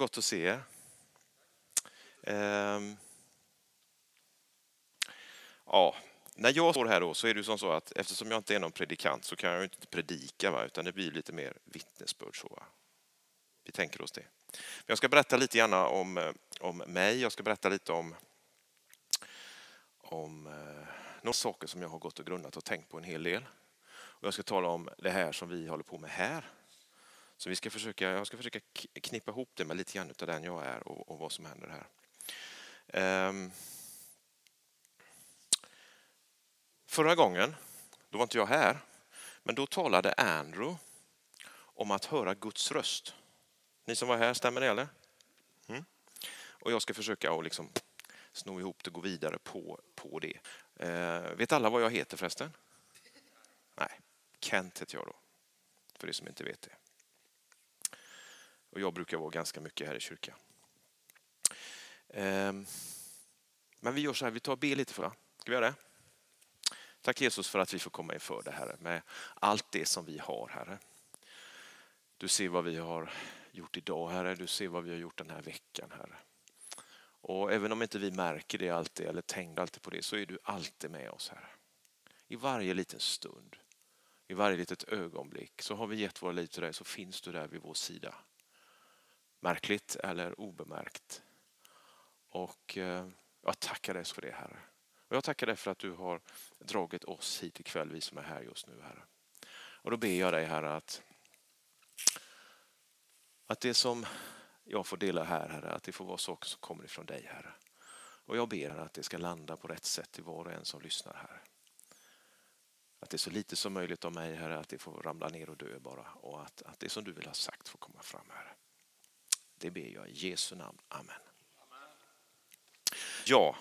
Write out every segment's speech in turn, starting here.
gott att se er. Ehm. Ja, när jag står här då så är det som så att eftersom jag inte är någon predikant så kan jag inte predika va? utan det blir lite mer vittnesbörd. Så, va? Vi tänker oss det. Men jag ska berätta lite grann om, eh, om mig. Jag ska berätta lite om, om eh, några saker som jag har gått och grundat och tänkt på en hel del. Och jag ska tala om det här som vi håller på med här. Så vi ska försöka, jag ska försöka knippa ihop det med lite grann av den jag är och, och vad som händer här. Um, förra gången, då var inte jag här, men då talade Andrew om att höra Guds röst. Ni som var här, stämmer det eller? Mm. Och jag ska försöka att liksom sno ihop det och gå vidare på, på det. Eh, vet alla vad jag heter förresten? Nej, Kent heter jag då. För er som inte vet det. Och jag brukar vara ganska mycket här i kyrkan. Ehm, men vi gör så här, vi tar och ber lite för Ska vi göra det? Tack Jesus för att vi får komma inför det Herre med allt det som vi har Herre. Du ser vad vi har gjort idag Herre, du ser vad vi har gjort den här veckan Herre. Och även om inte vi märker det alltid eller tänker alltid på det så är du alltid med oss Herre. I varje liten stund, i varje litet ögonblick så har vi gett våra liv till dig så finns du där vid vår sida. Märkligt eller obemärkt. Och eh, jag tackar dig för det Herre. Och jag tackar dig för att du har dragit oss hit ikväll, vi som är här just nu Herre. Och då ber jag dig Herre att, att det som jag får dela här Herre, att det får vara saker som kommer ifrån dig Herre. Och jag ber att det ska landa på rätt sätt till var och en som lyssnar här. Att det är så lite som möjligt av mig Herre, att det får ramla ner och dö bara. Och att, att det som du vill ha sagt får komma fram Herre. Det ber jag i Jesu namn. Amen. Ja,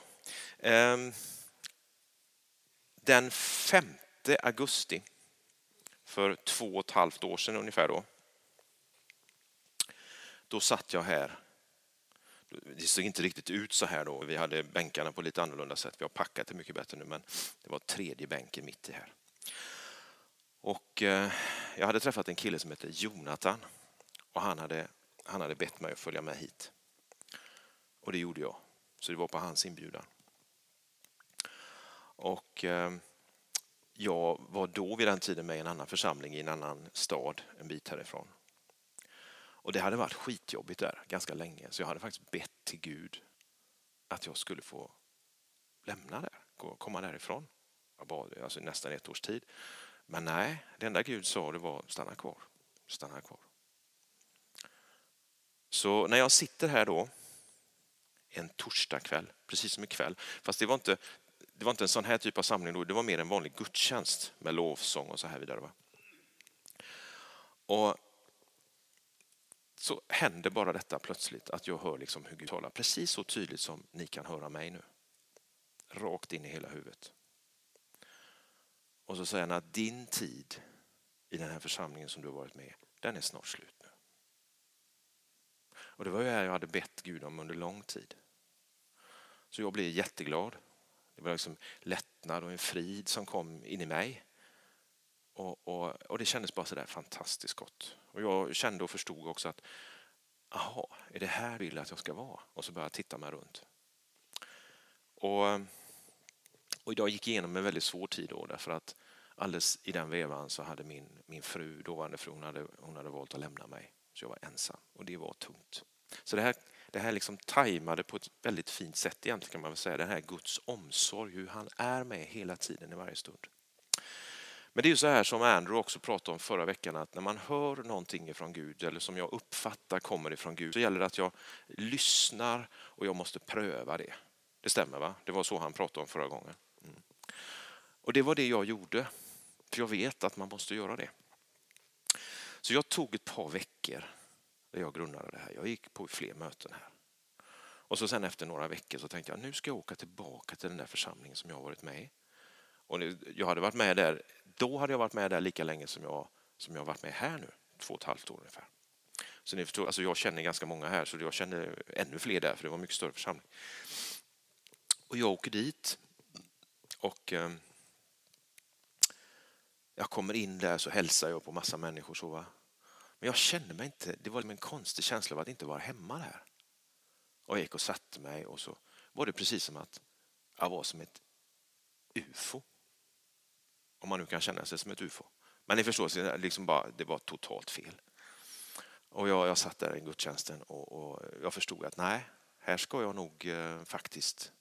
ehm, den 5 augusti för två och ett halvt år sedan ungefär då. Då satt jag här. Det såg inte riktigt ut så här då. Vi hade bänkarna på lite annorlunda sätt. Vi har packat det mycket bättre nu men det var tredje bänken mitt i här. Och eh, jag hade träffat en kille som heter Jonathan och han hade, han hade bett mig att följa med hit. Och det gjorde jag. Så det var på hans inbjudan. Och eh, jag var då vid den tiden med i en annan församling i en annan stad en bit härifrån. Och det hade varit skitjobbigt där ganska länge så jag hade faktiskt bett till Gud att jag skulle få lämna där, komma därifrån. Jag bad alltså nästan ett års tid. Men nej, det enda Gud sa det var stanna kvar, stanna kvar. Så när jag sitter här då en torsdagkväll, precis som ikväll, fast det var inte, det var inte en sån här typ av samling då, det var mer en vanlig gudstjänst med lovsång och så här vidare. Va? Och så händer bara detta plötsligt att jag hör liksom hur Gud talar precis så tydligt som ni kan höra mig nu. Rakt in i hela huvudet. Och så säger han att din tid i den här församlingen som du har varit med den är snart slut. Och det var ju här jag hade bett Gud om under lång tid. Så jag blev jätteglad. Det var liksom lättnad och en frid som kom in i mig. Och, och, och det kändes bara sådär fantastiskt gott. Och jag kände och förstod också att jaha, är det här du vill att jag ska vara? Och så började jag titta mig runt. Och, och jag gick igenom en väldigt svår tid då därför att alldeles i den vevan så hade min, min fru, dåvarande fru, hon hade, hon hade valt att lämna mig. Så jag var ensam och det var tungt. Så det här, det här liksom tajmade på ett väldigt fint sätt egentligen kan man väl säga. Den här Guds omsorg, hur han är med hela tiden i varje stund. Men det är ju så här som Andrew också pratade om förra veckan att när man hör någonting ifrån Gud eller som jag uppfattar kommer ifrån Gud så gäller det att jag lyssnar och jag måste pröva det. Det stämmer va? Det var så han pratade om förra gången. Mm. Och det var det jag gjorde. För jag vet att man måste göra det. Så jag tog ett par veckor där jag grundade det här. Jag gick på fler möten här. Och så sen efter några veckor så tänkte jag nu ska jag åka tillbaka till den där församlingen som jag har varit med i. Och jag hade varit med där, då hade jag varit med där lika länge som jag, som jag varit med här nu, två och ett halvt år ungefär. Så ni förstår, alltså jag känner ganska många här så jag känner ännu fler där för det var en mycket större församling. Och jag åker dit och eh, jag kommer in där så hälsar jag på massa människor. Så, va? Men jag kände mig inte, det var en konstig känsla av att inte vara hemma där. Och jag gick och satte mig och så var det precis som att jag var som ett ufo. Om man nu kan känna sig som ett ufo. Men ni förstår, liksom bara, det var totalt fel. Och jag, jag satt där i gudstjänsten och, och jag förstod att nej, här ska jag nog eh, faktiskt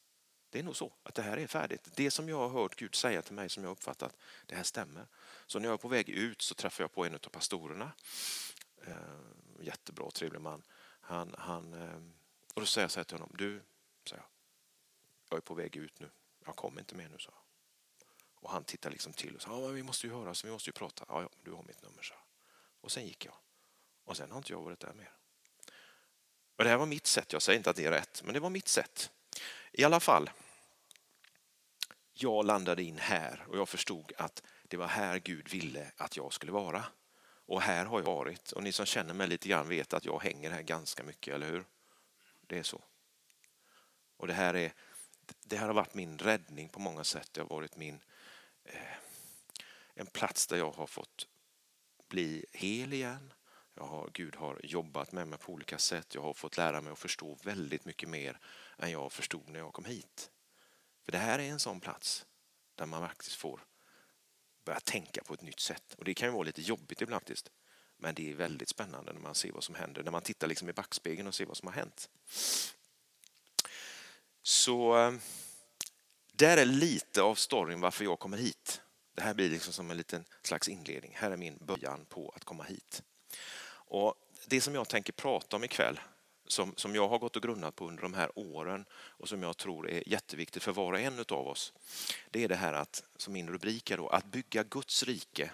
det är nog så att det här är färdigt. Det som jag har hört Gud säga till mig som jag uppfattat, det här stämmer. Så när jag är på väg ut så träffar jag på en av pastorerna. Eh, jättebra, trevlig man. Han, han, eh, och då säger jag så här till honom, du, säger jag, jag är på väg ut nu. Jag kommer inte med nu, så. Och han tittar liksom till och sa, ja, vi måste ju höras, vi måste ju prata. Ja, ja, du har mitt nummer, så. Och sen gick jag. Och sen har inte jag varit där mer. Och det här var mitt sätt, jag säger inte att det är rätt, men det var mitt sätt. I alla fall, jag landade in här och jag förstod att det var här Gud ville att jag skulle vara. Och här har jag varit. Och ni som känner mig lite grann vet att jag hänger här ganska mycket, eller hur? Det är så. Och det här, är, det här har varit min räddning på många sätt. Det har varit min, eh, en plats där jag har fått bli hel igen. Jag har, Gud har jobbat med mig på olika sätt. Jag har fått lära mig att förstå väldigt mycket mer än jag förstod när jag kom hit. För det här är en sån plats där man faktiskt får börja tänka på ett nytt sätt. Och det kan ju vara lite jobbigt ibland faktiskt. Men det är väldigt spännande när man ser vad som händer, när man tittar liksom i backspegeln och ser vad som har hänt. Så eh, där är lite av storyn varför jag kommer hit. Det här blir liksom som en liten slags inledning. Här är min början på att komma hit. Och Det som jag tänker prata om ikväll som, som jag har gått och grunnat på under de här åren och som jag tror är jätteviktigt för var och en av oss. Det är det här att, som min rubrik är då, att bygga Guds rike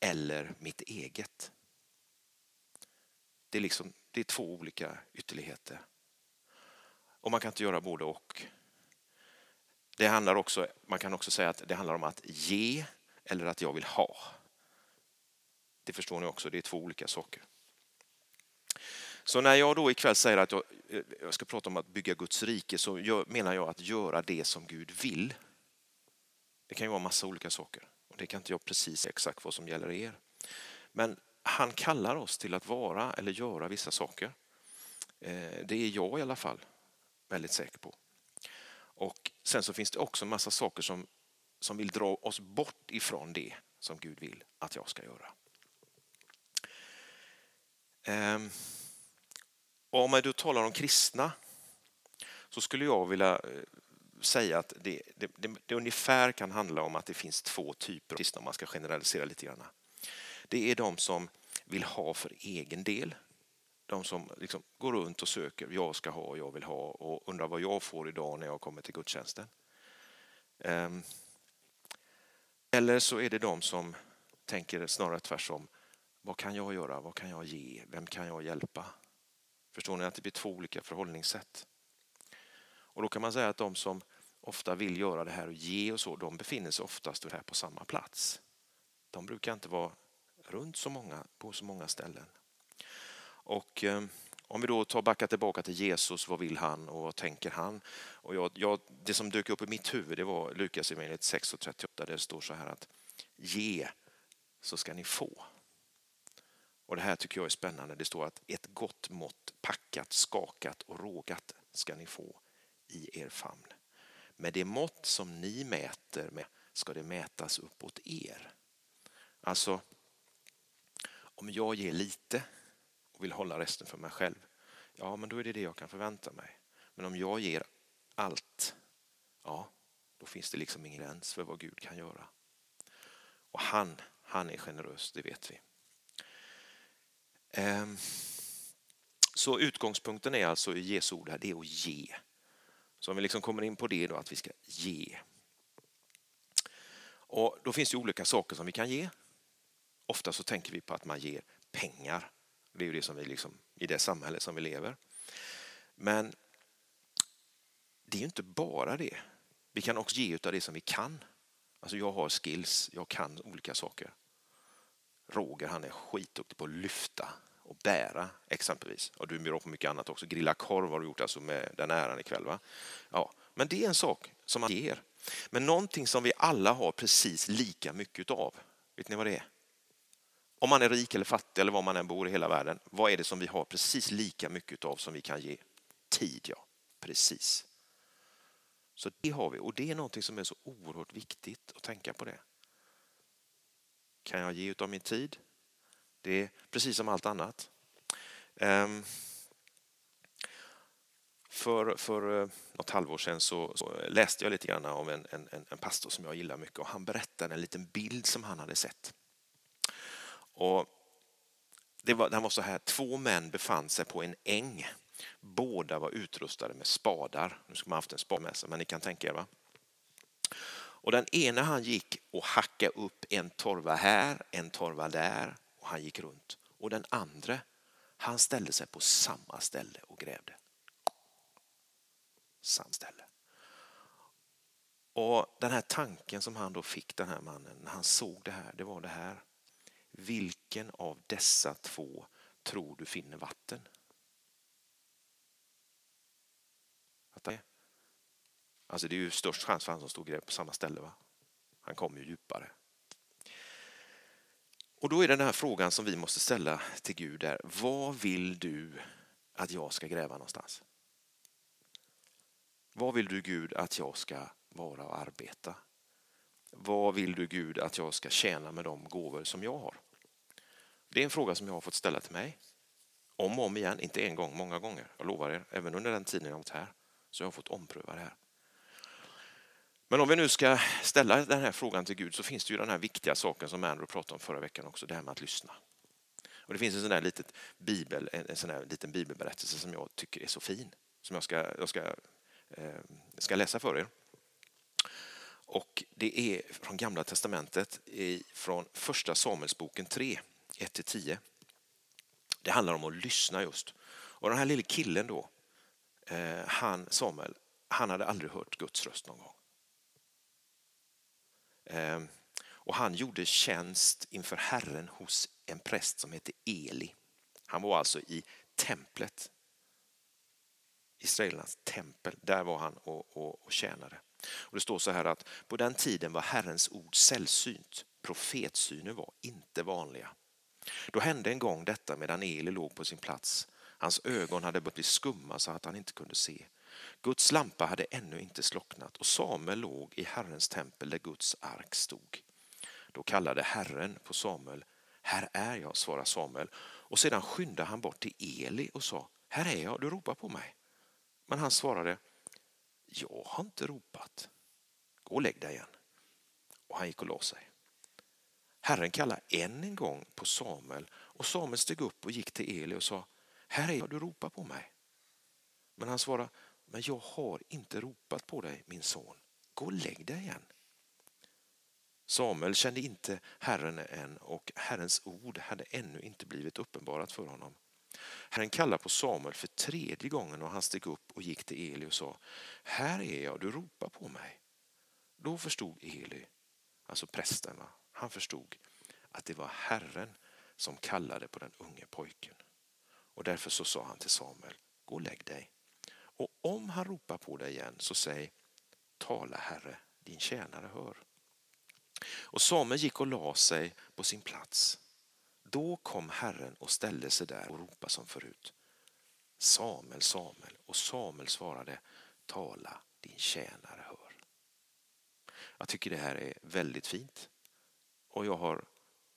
eller mitt eget. Det är, liksom, det är två olika ytterligheter. Och man kan inte göra både och. Det handlar också, man kan också säga att det handlar om att ge eller att jag vill ha. Det förstår ni också, det är två olika saker. Så när jag då ikväll säger att jag, eh, jag ska prata om att bygga Guds rike så gör, menar jag att göra det som Gud vill. Det kan ju vara massa olika saker och det kan inte jag precis exakt vad som gäller er. Men han kallar oss till att vara eller göra vissa saker. Eh, det är jag i alla fall väldigt säker på. Och Sen så finns det också en massa saker som, som vill dra oss bort ifrån det som Gud vill att jag ska göra. Ehm. Och om man då talar om kristna så skulle jag vilja eh, säga att det, det, det, det, ungefär kan handla om att det finns två typer av kristna om man ska generalisera lite grann. Det är de som vill ha för egen del. De som liksom går runt och söker, jag ska ha, jag vill ha och undrar vad jag får idag när jag kommer till gudstjänsten. Ehm, eller så är det de som tänker snarare tvärsom. Vad kan jag göra? Vad kan jag ge? Vem kan jag hjälpa? Förstår ni att det blir två olika förhållningssätt? Och då kan man säga att de som ofta vill göra det här och ge och så, de befinner sig oftast här på samma plats. De brukar inte vara runt så många, på så många ställen. Och eh, om vi då tar backa tillbaka till Jesus, vad vill han och vad tänker han? Och jag, jag, det som dök upp i mitt huvud det var Lukas evangeliet 6.38 där det står så här att ge så ska ni få. Och Det här tycker jag är spännande. Det står att ett gott mått packat, skakat och rågat ska ni få i er famn. Med det mått som ni mäter med ska det mätas uppåt er. Alltså, om jag ger lite och vill hålla resten för mig själv, ja men då är det det jag kan förvänta mig. Men om jag ger allt, ja då finns det liksom ingen gräns för vad Gud kan göra. Och han, han är generös, det vet vi. Ehm, så utgångspunkten är alltså i Jesu ord här, det är att ge. Så om vi liksom kommer in på det då, att vi ska ge. Och Då finns det olika saker som vi kan ge. Ofta så tänker vi på att man ger pengar. Det är ju det som vi liksom, i det samhälle som vi lever. Men det är ju inte bara det. Vi kan också ge av det som vi kan. Alltså jag har skills, jag kan olika saker. Roger han är skitduktig på att lyfta och bära exempelvis. Och du är bra på mycket annat också. Grilla korv har du gjort alltså med den äran ikväll. Va? Ja, men det är en sak som man ger. Men någonting som vi alla har precis lika mycket av. Vet ni vad det är? Om man är rik eller fattig eller var man än bor i hela världen, vad är det som vi har precis lika mycket av som vi kan ge? Tid, ja. Precis. Så det har vi och det är någonting som är så oerhört viktigt att tänka på det. Kan jag ge av min tid? Det är precis som allt annat. Ehm, för, för eh, något halvår sedan så, så läste jag lite grann om en, en, en pastor som jag gillar mycket och han berättade en liten bild som han hade sett. Och det var, den var så här, två män befann sig på en äng. Båda var utrustade med spadar. Nu ska man haft en spade med sig, men ni kan tänka er. Va? Och den ena han gick och hackade upp en torva här, en torva där och han gick runt. Och den andra, han ställde sig på samma ställe och grävde. Samma ställe. Och den här tanken som han då fick, den här mannen, när han såg det här, det var det här. Vilken av dessa två tror du finner vatten? Alltså det är ju störst chans för han som stod på samma ställe. Va? Han kom ju djupare. Och då är det den här frågan som vi måste ställa till Gud är, vad vill du att jag ska gräva någonstans? Vad vill du Gud att jag ska vara och arbeta? Vad vill du Gud att jag ska tjäna med de gåvor som jag har? Det är en fråga som jag har fått ställa till mig. Om och om igen, inte en gång, många gånger. Jag lovar er, även under den tiden jag har varit här. Så jag har fått ompröva det här. Men om vi nu ska ställa den här frågan till Gud så finns det ju den här viktiga saken som Andrew pratade om förra veckan också, det här med att lyssna. Och det finns en sån där litet bibel, en sån där liten bibelberättelse som jag tycker är så fin, som jag ska, jag ska, eh, ska läsa för er. Och det är från Gamla Testamentet, från Första Samuelsboken 3, 1-10. Det handlar om att lyssna just. Och den här lille killen då, eh, han Samuel, han hade aldrig hört Guds röst någon gång. Ehm, och han gjorde tjänst inför Herren hos en präst som hette Eli. Han var alltså i templet. Israelernas tempel, där var han och, och, och tjänade. Och det står så här att på den tiden var Herrens ord sällsynt. Profetsyner var inte vanliga. Då hände en gång detta medan Eli låg på sin plats. Hans ögon hade börjat bli skumma så att han inte kunde se. Guds lampa hade ännu inte slocknat och Samuel låg i Herrens tempel där Guds ark stod. Då kallade Herren på Samuel. Här är jag, svarade Samuel. Och sedan skyndade han bort till Eli och sa, här är jag, du ropar på mig. Men han svarade, jag har inte ropat. Gå och lägg dig igen. Och han gick och la sig. Herren kallade än en gång på Samuel och Samuel steg upp och gick till Eli och sa, här är jag, du ropar på mig. Men han svarade, men jag har inte ropat på dig min son. Gå och lägg dig igen. Samuel kände inte Herren än och Herrens ord hade ännu inte blivit uppenbarat för honom. Herren kallade på Samuel för tredje gången och han steg upp och gick till Eli och sa Här är jag, du ropar på mig. Då förstod Eli, alltså prästen, han förstod att det var Herren som kallade på den unge pojken. Och därför så sa han till Samuel, gå och lägg dig. Och om han ropar på dig igen så säg Tala Herre, din tjänare hör. Och Samuel gick och la sig på sin plats. Då kom Herren och ställde sig där och ropade som förut. Samuel, Samuel. Och Samuel svarade Tala, din tjänare hör. Jag tycker det här är väldigt fint. Och jag har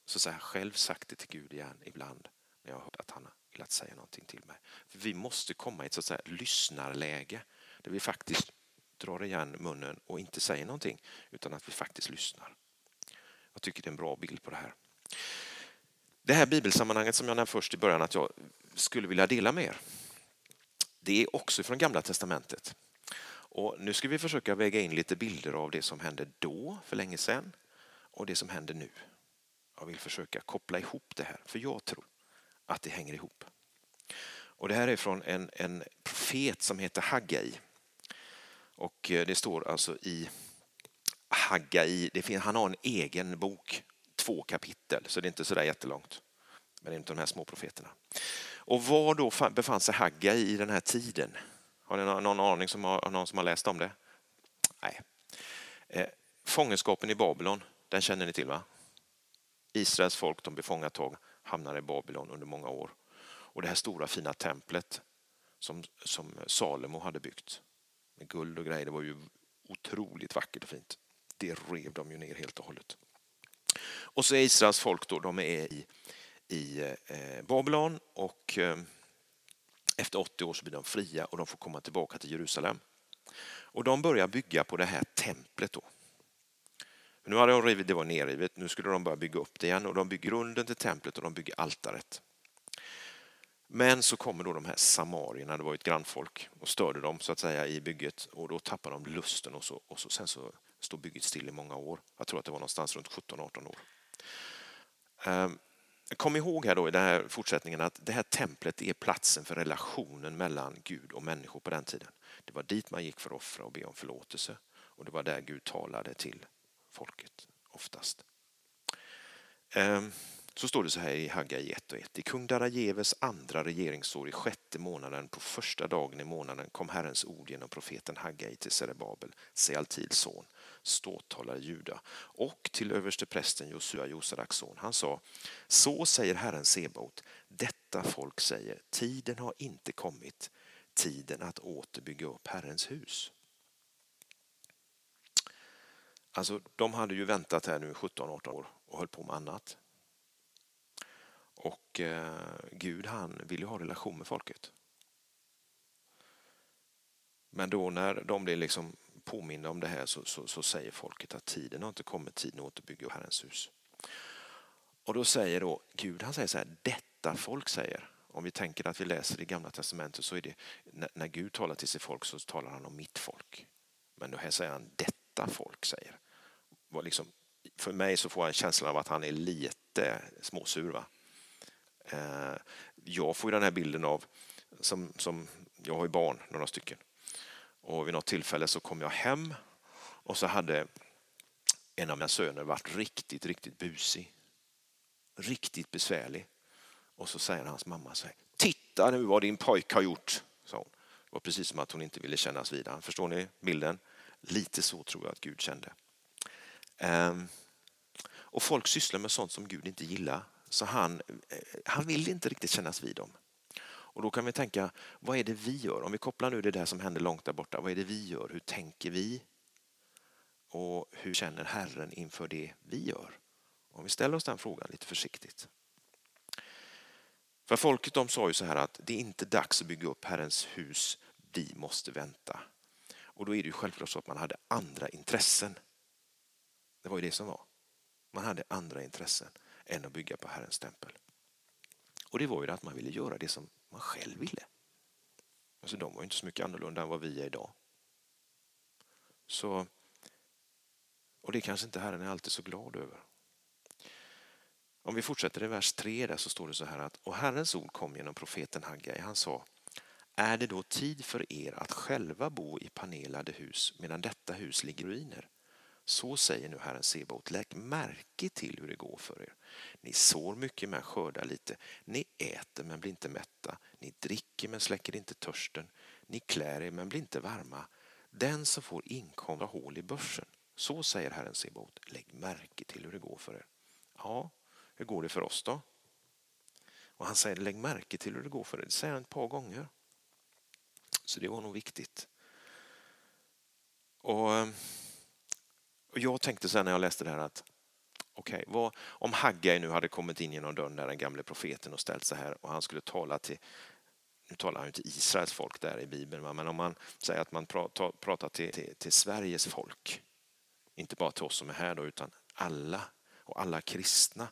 så att säga, själv sagt det till Gud igen ibland när jag har hört att han velat säga någonting till mig. För vi måste komma i ett så att säga, lyssnarläge där vi faktiskt drar igen munnen och inte säger någonting utan att vi faktiskt lyssnar. Jag tycker det är en bra bild på det här. Det här bibelsammanhanget som jag nämnde först i början att jag skulle vilja dela med er. Det är också från Gamla Testamentet. Och nu ska vi försöka väga in lite bilder av det som hände då, för länge sedan, och det som händer nu. Jag vill försöka koppla ihop det här, för jag tror att det hänger ihop. Och det här är från en, en profet som heter Haggai. Och eh, det står alltså i Haggai, det finns, han har en egen bok, två kapitel, så det är inte så där jättelångt. Men det är inte de här små profeterna. Och var då befann sig Haggai i den här tiden? Har ni någon aning som har, någon som har läst om det? Nej. Eh, fångenskapen i Babylon, den känner ni till va? Israels folk de blir fångatag, hamnar i Babylon under många år. Och det här stora fina templet som, som Salomo hade byggt med guld och grejer, det var ju otroligt vackert och fint. Det rev de ju ner helt och hållet. Och så är Israels folk då, de är i, i eh, Babylon och eh, efter 80 år så blir de fria och de får komma tillbaka till Jerusalem. Och de börjar bygga på det här templet då. Nu hade de rivit, det var nerrivet, nu skulle de börja bygga upp det igen och de bygger grunden till templet och de bygger altaret. Men så kommer då de här samarierna, det var ju ett grannfolk, och störde dem så att säga i bygget och då tappar de lusten och, så, och så, sen så står bygget still i många år. Jag tror att det var någonstans runt 17-18 år. Ehm, kom ihåg här då i den här fortsättningen att det här templet är platsen för relationen mellan Gud och människor på den tiden. Det var dit man gick för att offra och be om förlåtelse och det var där Gud talade till folket oftast. Ehm, så står det så här i Haggai 1 och 1. I kung Darajeves andra regeringsår i sjätte månaden på första dagen i månaden kom Herrens ord genom profeten Haggai till Serebabel, Sealtils son, ståthållare Juda och till översteprästen Josua, Josadaks son. Han sa, så säger Herren Sebaot, detta folk säger, tiden har inte kommit, tiden att återbygga upp Herrens hus. Alltså, de hade ju väntat här nu 17-18 år och höll på med annat. Och eh, Gud han vill ju ha relation med folket. Men då när de blir liksom påminna om det här så, så, så, säger folket att tiden har inte kommit, tiden att återbygga Herrens hus. Och då säger då Gud, han säger så här, detta folk säger. Om vi tänker att vi läser i Gamla Testamentet så är det, när Gud talar till sitt folk så talar han om mitt folk. Men då här säger han, detta folk säger. Liksom, för mig så får jag en känsla av att han är lite småsur. Va? Eh, jag får ju den här bilden av, som, som jag har ju barn, några stycken. Och vid något tillfälle så kom jag hem och så hade en av mina söner varit riktigt, riktigt busig. Riktigt besvärlig. Och så säger hans mamma så här, titta nu vad din pojk har gjort, sa hon. Det var precis som att hon inte ville kännas vid han. Förstår ni bilden? Lite så tror jag att Gud kände. Ehm, och folk sysslar med sånt som Gud inte gillar. Så han, eh, han vill inte riktigt kännas vid dem. Och då kan vi tänka, vad är det vi gör? Om vi kopplar nu det där som händer långt där borta, vad är det vi gör? Hur tänker vi? Och hur känner Herren inför det vi gör? Om vi ställer oss den frågan lite försiktigt. För folket de sa ju så här att det är inte dags att bygga upp Herrens hus, vi måste vänta. Och då är det ju självklart så att man hade andra intressen. Det var ju det som var. Man hade andra intressen än att bygga på Herrens tempel. Och det var ju att man ville göra det som man själv ville. Alltså de var inte så mycket annorlunda än vad vi är idag. Så, och det kanske inte Herren är alltid så glad över. Om vi fortsätter i vers 3 där så står det så här att och Herrens ord kom genom profeten Haggai. Han sa Är det då tid för er att själva bo i panelade hus medan detta hus ligger i ruiner? Så säger nu Herren Sebaot, lägg märke till hur det går för er. Ni sår mycket men skördar lite. Ni äter men blir inte mätta. Ni dricker men släcker inte törsten. Ni klär er men blir inte varma. Den som får inkomst har hål i börsen. Så säger Herren Sebaot, lägg märke till hur det går för er. Ja, hur går det för oss då? Och han säger lägg märke till hur det går för er. Det säger han ett par gånger. Så det var nog viktigt. Och ehm, och jag tänkte sen när jag läste det här att okej, okay, om Haggai nu hade kommit in genom dörren där den gamle profeten och ställt sig här och han skulle tala till nu talar han ju till Israels folk där i Bibeln, men om man säger att man pratar till, till, till, Sveriges folk, inte bara till oss som är här då, utan alla och alla kristna.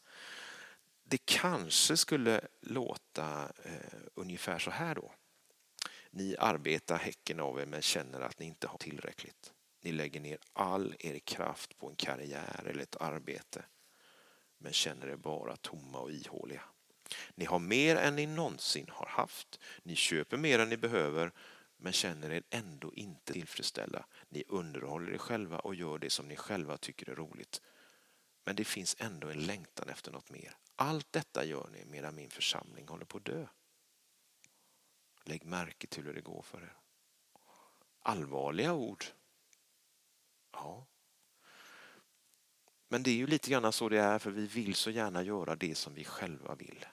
Det kanske skulle låta eh, ungefär så här då. Ni arbetar häcken av er men känner att ni inte har tillräckligt. Ni lägger ner all er kraft på en karriär eller ett arbete men känner er bara tomma och ihåliga. Ni har mer än ni någonsin har haft. Ni köper mer än ni behöver men känner er ändå inte tillfredsställda. Ni underhåller er själva och gör det som ni själva tycker är roligt. Men det finns ändå en längtan efter något mer. Allt detta gör ni medan min församling håller på att dö. Lägg märke till hur det går för er. Allvarliga ord Ja. Men det är ju lite grann så det är för vi vill så gärna göra det som vi själva vill.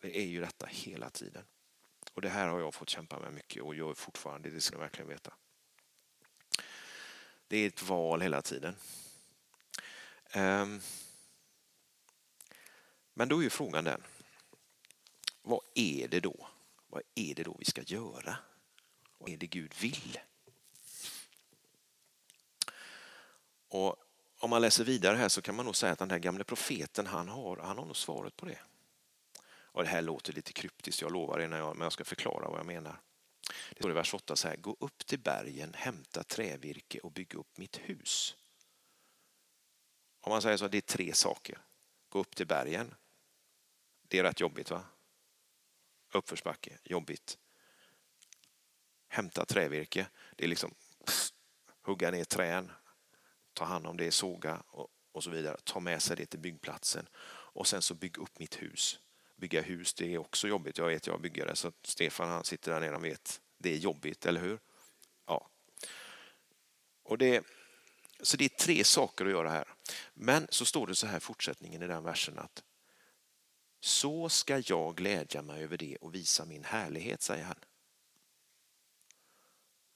Det är ju detta hela tiden. Och det här har jag fått kämpa med mycket och gör fortfarande, det ska ni verkligen veta. Det är ett val hela tiden. Ehm. Men då är ju frågan den, vad är det då? Vad är det då vi ska göra? Vad är det Gud vill? Och om man läser vidare här så kan man nog säga att den här gamle profeten han har, han har nog svaret på det. Och det här låter lite kryptiskt, jag lovar det, men jag ska förklara vad jag menar. Det står i vers 8 så här, gå upp till bergen, hämta trävirke och bygg upp mitt hus. Om man säger så, det är tre saker. Gå upp till bergen. Det är rätt jobbigt va? Uppförsbacke, jobbigt. Hämta trävirke, det är liksom pff, hugga ner trän, ta hand om det, såga och, och så vidare. Ta med sig det till byggplatsen och sen så bygg upp mitt hus. Bygga hus, det är också jobbigt. Jag vet, jag bygger det så Stefan han sitter där nere, han vet. Det är jobbigt, eller hur? Ja. Och det, så det är tre saker att göra här. Men så står det så här fortsättningen i den versen att så ska jag glädja mig över det och visa min härlighet, säger han.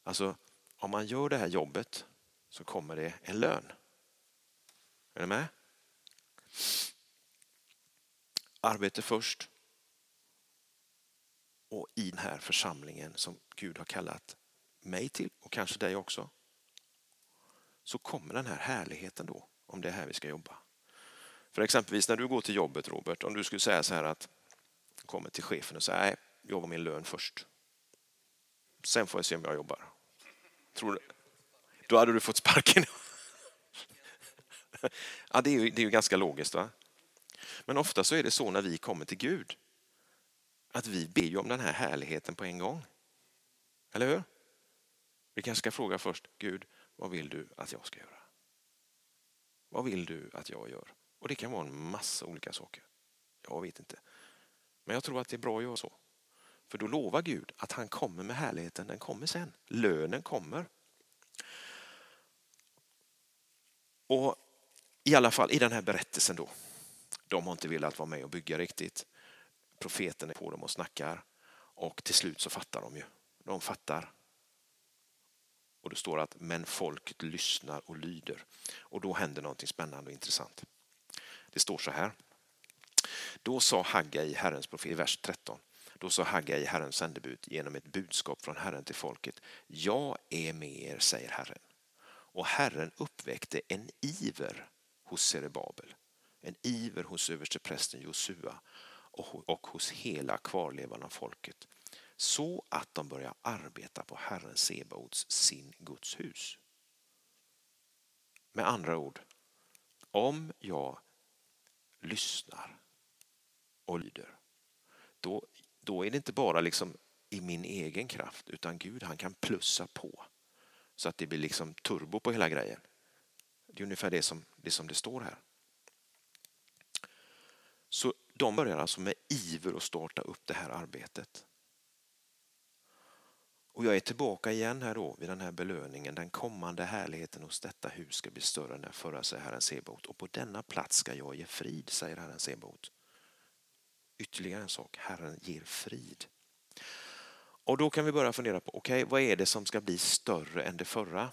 Alltså, om man gör det här jobbet så kommer det en lön. Är ni med? Arbete först. Och i den här församlingen som Gud har kallat mig till och kanske dig också. Så kommer den här härligheten då, om det är här vi ska jobba. För exempelvis när du går till jobbet Robert, om du skulle säga så här att kommer till chefen och säger nej, jag har min lön först. Sen får jag se om jag jobbar. Tror du? Då hade du fått sparken. ja, det är, ju, det är ju ganska logiskt. va? Men ofta så är det så när vi kommer till Gud. Att vi ber ju om den här härligheten på en gång. Eller hur? Vi kanske ska fråga först, Gud, vad vill du att jag ska göra? Vad vill du att jag gör? Och det kan vara en massa olika saker. Jag vet inte. Men jag tror att det är bra att göra så. För då lovar Gud att han kommer med härligheten, den kommer sen. Lönen kommer. Och i alla fall i den här berättelsen då. De har inte velat vara med och bygga riktigt. Profeten är på dem och snackar. Och till slut så fattar de ju. De fattar. Och det står att men folket lyssnar och lyder. Och då händer någonting spännande och intressant. Det står så här. Då sa Haggai, Herrens profet, i vers 13. Då sa Haggai, Herrens sändebud, genom ett budskap från Herren till folket. Jag är med er, säger Herren. Och Herren uppväckte en iver hos Serebabel, en iver hos översteprästen Josua och hos hela kvarlevan av folket så att de börjar arbeta på Herren Sebaots, sin Guds hus. Med andra ord, om jag lyssnar och lyder, då, då är det inte bara liksom i min egen kraft utan Gud han kan plussa på så att det blir liksom turbo på hela grejen. Det är ungefär det som det, som det står här. Så de börjar alltså med iver att starta upp det här arbetet. Och jag är tillbaka igen här då vid den här belöningen. Den kommande härligheten hos detta hus ska bli större än den förra, säger Herren Sebot. Och på denna plats ska jag ge frid, säger Herren Sebot. Ytterligare en sak, Herren ger frid. Och då kan vi börja fundera på, okej, okay, vad är det som ska bli större än det förra?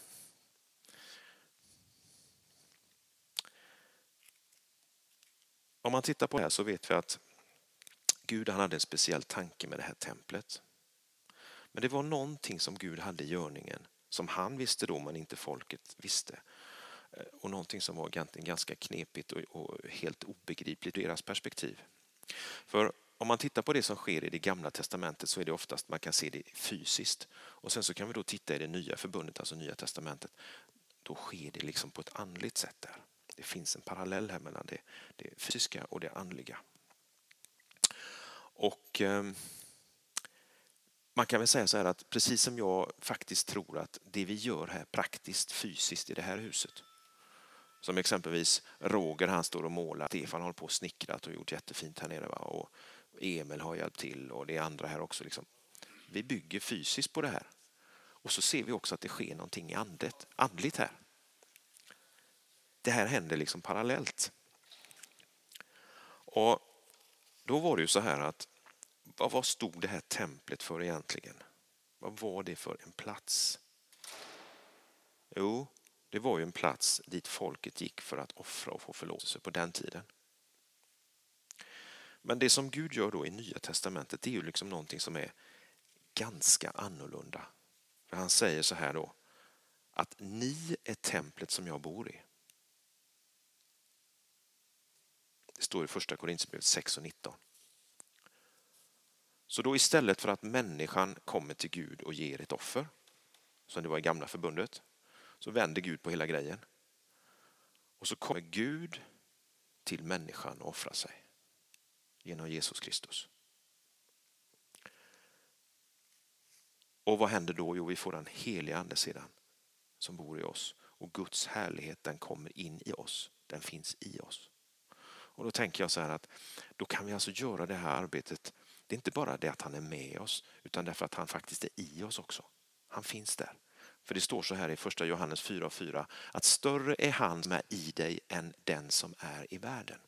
Om man tittar på det här så vet vi att Gud han hade en speciell tanke med det här templet. Men det var någonting som Gud hade i görningen som han visste då men inte folket visste. Eh, och någonting som var ganska knepigt och helt obegripligt ur deras perspektiv. För om man tittar på det som sker i det gamla testamentet så är det oftast man kan se det fysiskt. Och sen så kan vi då titta i det nya förbundet, alltså nya testamentet. Då sker det liksom på ett andligt sätt där. Det finns en parallell här mellan det, det fysiska och det andliga. Och eh, man kan väl säga så här att precis som jag faktiskt tror att det vi gör här praktiskt fysiskt i det här huset som exempelvis Roger, han står och målar. Stefan håller på och snickrat och gjort jättefint här nere. Va? Och Emil har hjälpt till och det är andra här också. Liksom. Vi bygger fysiskt på det här. Och så ser vi också att det sker någonting i andet, andligt här. det här händer liksom parallellt. Och då var det ju så här att vad stod det här templet för egentligen? Vad var det för en plats? Jo, det var ju en plats dit folket gick för att offra och få förlåtelse på den tiden. Men det som Gud gör då i Nya Testamentet det är ju liksom någonting som är ganska annorlunda. För han säger så här då att ni är templet som jag bor i. Det står i första Korinthierbrevet 6 och 19. Så då istället för att människan kommer till Gud och ger ett offer, som det var i gamla förbundet, så vänder Gud på hela grejen. Och så kommer Gud till människan och offrar sig genom Jesus Kristus. Och vad händer då? Jo, vi får den heliga ande sedan som bor i oss och Guds härlighet den kommer in i oss. Den finns i oss. Och då tänker jag så här att då kan vi alltså göra det här arbetet. Det är inte bara det att han är med oss utan därför att han faktiskt är i oss också. Han finns där. För det står så här i första Johannes 4 och 4 att större är han som är i dig än den som är i världen.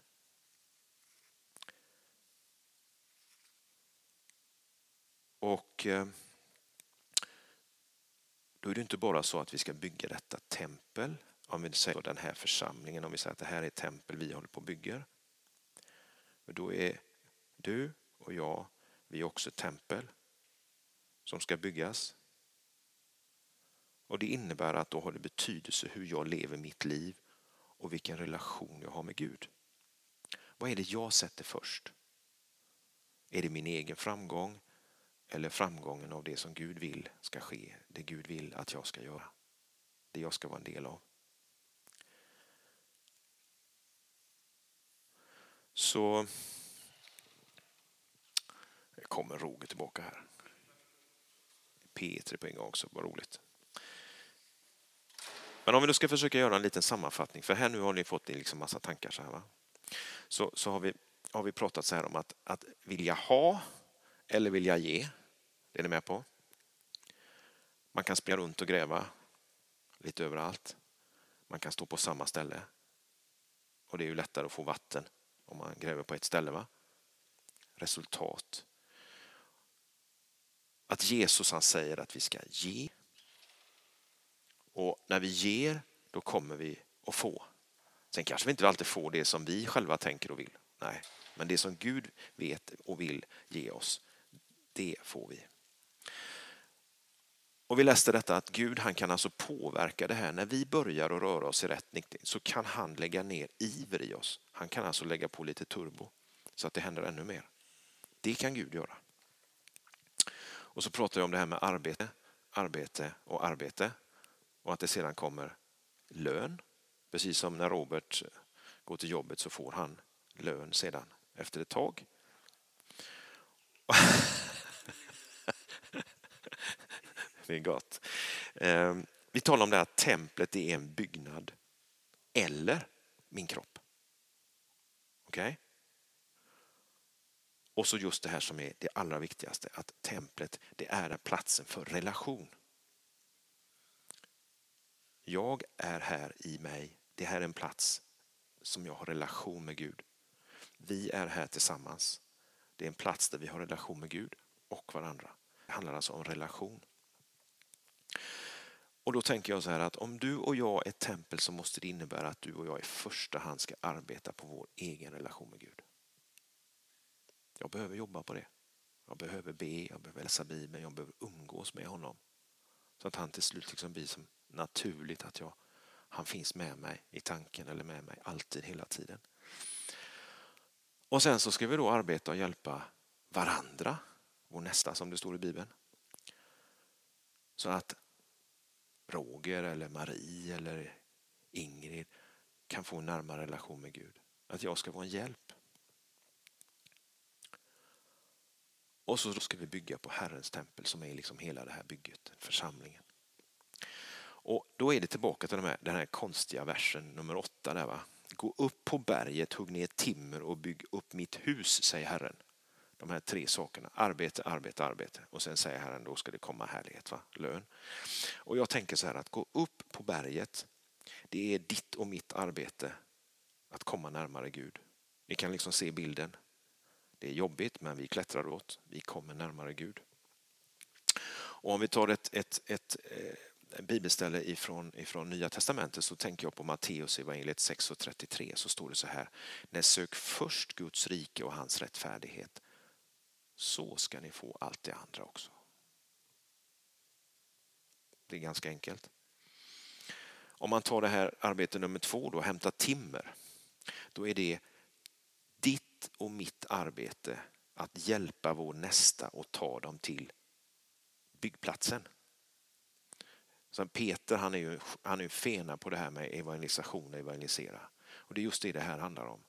Och eh, då är det inte bara så att vi ska bygga detta tempel, om vi säger den här församlingen, om vi säger att det här är ett tempel vi håller på att bygga. Då är du och jag, vi är också ett tempel som ska byggas. Och det innebär att då har det betydelse hur jag lever mitt liv och vilken relation jag har med Gud. Vad är det jag sätter först? Är det min egen framgång eller framgången av det som Gud vill ska ske, det Gud vill att jag ska göra, det jag ska vara en del av. Så kommer Roger tillbaka här. P3 på en gång också, vad roligt. Men om vi nu ska försöka göra en liten sammanfattning, för här nu har ni fått liksom massa tankar så här. Va? Så, så har, vi, har vi pratat så här om att, att vilja ha eller vill jag ge. Det är ni med på? Man kan springa runt och gräva lite överallt. Man kan stå på samma ställe. Och det är ju lättare att få vatten om man gräver på ett ställe. va? Resultat. Att Jesus han säger att vi ska ge. Och när vi ger, då kommer vi att få. Sen kanske vi inte alltid får det som vi själva tänker och vill. Nej, men det som Gud vet och vill ge oss, det får vi. Och vi läste detta att Gud han kan alltså påverka det här. När vi börjar att röra oss i rätt riktning så kan han lägga ner iver i oss. Han kan alltså lägga på lite turbo så att det händer ännu mer. Det kan Gud göra. Och så pratar jag om det här med arbete, arbete och arbete. Och att det sedan kommer lön. Precis som när Robert går till jobbet så får han lön sedan efter ett tag. det är gott. Eh, vi talar om det här att templet är en byggnad eller min kropp. Okej? Okay? Och så just det här som är det allra viktigaste, att templet det är platsen för relation. Jag är här i mig. Det här är en plats som jag har relation med Gud. Vi är här tillsammans. Det är en plats där vi har relation med Gud och varandra. Det handlar alltså om relation. Och då tänker jag så här att om du och jag är ett tempel så måste det innebära att du och jag i första hand ska arbeta på vår egen relation med Gud. Jag behöver jobba på det. Jag behöver be, jag behöver läsa Bibeln, jag behöver umgås med honom. Så att han till slut liksom blir som naturligt att jag, han finns med mig i tanken eller med mig alltid, hela tiden. Och sen så ska vi då arbeta och hjälpa varandra, vår nästa som det står i Bibeln. Så att Roger eller Marie eller Ingrid kan få en närmare relation med Gud. Att jag ska vara en hjälp. Och så ska vi bygga på Herrens tempel som är liksom hela det här bygget, församlingen. Och då är det tillbaka till den här, den här konstiga versen nummer åtta. Där, va? Gå upp på berget, hugg ner timmer och bygg upp mitt hus, säger Herren. De här tre sakerna, arbete, arbete, arbete. Och sen säger Herren, då ska det komma härlighet, va? lön. Och jag tänker så här att gå upp på berget, Det är ditt och mitt arbete att komma närmare Gud. Ni kan liksom se bilden. Det är jobbigt men vi klättrar åt. Vi kommer närmare Gud. Och om vi tar ett, ett, ett, ett bibelställe ifrån, ifrån Nya Testamentet så tänker jag på Matteus evangeliet 6.33 så står det så här. När sök först Guds rike och hans rättfärdighet så ska ni få allt det andra också. Det är ganska enkelt. Om man tar det här arbete nummer två då, hämta timmer. Då är det ditt och mitt arbete att hjälpa vår nästa och ta dem till byggplatsen. Sen Peter han är ju han är fena på det här med evangelisation och evangelisera. Och det är just det det här handlar om.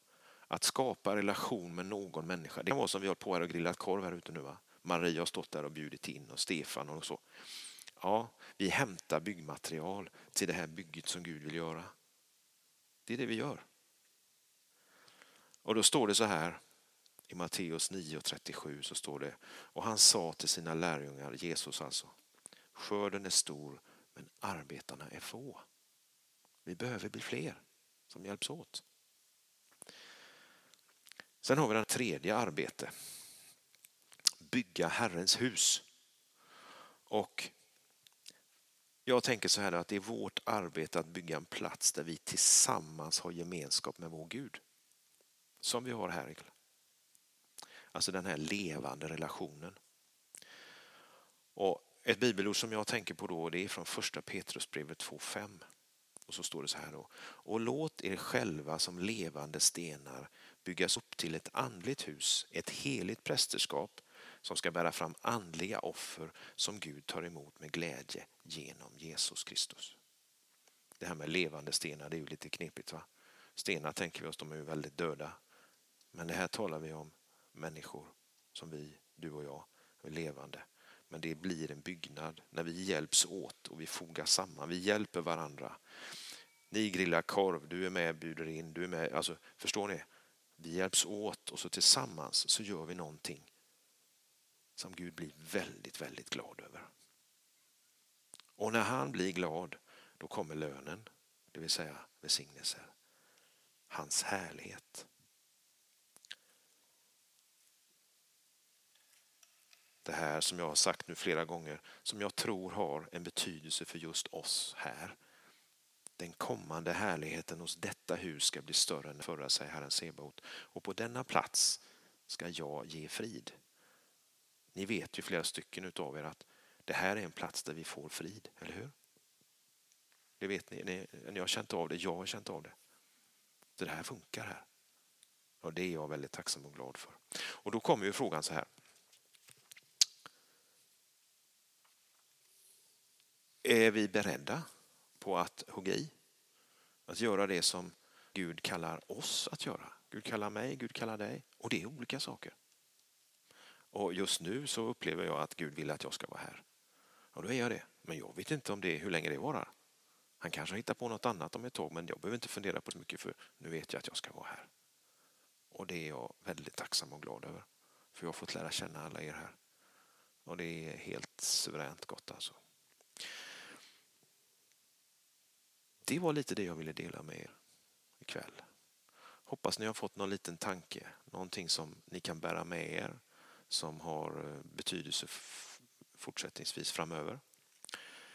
Att skapa relation med någon människa. Det kan vara som vi har på här och grillat korv här ute nu. Va? Maria har stått där och bjudit in och Stefan och så. Ja, vi hämtar byggmaterial till det här bygget som Gud vill göra. Det är det vi gör. Och då står det så här i Matteus 9.37 så står det och han sa till sina lärjungar, Jesus alltså, skörden är stor men arbetarna är få. Vi behöver bli fler som hjälps åt. Sen har vi den tredje arbete. Bygga Herrens hus. Och jag tänker så här att det är vårt arbete att bygga en plats där vi tillsammans har gemenskap med vår Gud. Som vi har här ikväll. Alltså den här levande relationen. Och ett bibelord som jag tänker på då det är från första Petrusbrevet 2.5. Och så står det så här då. Och låt er själva som levande stenar byggas upp till ett andligt hus, ett heligt prästerskap som ska bära fram andliga offer som Gud tar emot med glädje genom Jesus Kristus. Det här med levande stenar det är ju lite knepigt. va? Stenar tänker vi oss, de är ju väldigt döda. Men det här talar vi om människor som vi, du och jag, är levande. Men det blir en byggnad när vi hjälps åt och vi fogar samman. Vi hjälper varandra. Ni grillar korv, du är med, bjuder in, du är med. Alltså, förstår ni? Vi hjälps åt och så tillsammans så gör vi någonting som Gud blir väldigt, väldigt glad över. Och när han blir glad, då kommer lönen, det vill säga välsignelser. Hans härlighet. Det här som jag har sagt nu flera gånger, som jag tror har en betydelse för just oss här. Den kommande härligheten hos detta hus ska bli större än förra, säger Herren Sebaot. Och på denna plats ska jag ge frid. Ni vet ju flera stycken utav er att det här är en plats där vi får frid, eller hur? Det vet ni, ni, ni har känt av det, jag har känt av det. Så det här funkar här. Och det är jag väldigt tacksam och glad för. Och då kommer ju frågan så här. Är vi beredda på att hugga i? Att göra det som Gud kallar oss att göra. Gud kallar mig, Gud kallar dig. Och det är olika saker. Och just nu så upplever jag att Gud vill att jag ska vara här. Och då är jag det. Men jag vet inte om det, hur länge det varar. Han kanske hittar på något annat om ett tag men jag behöver inte fundera på så mycket för nu vet jag att jag ska vara här. Och det är jag väldigt tacksam och glad över. För jag har fått lära känna alla er här. Och det är helt suveränt gott alltså. Det var lite det jag ville dela med er ikväll. Hoppas ni har fått någon liten tanke, någonting som ni kan bära med er som har eh, betydelse fortsättningsvis framöver.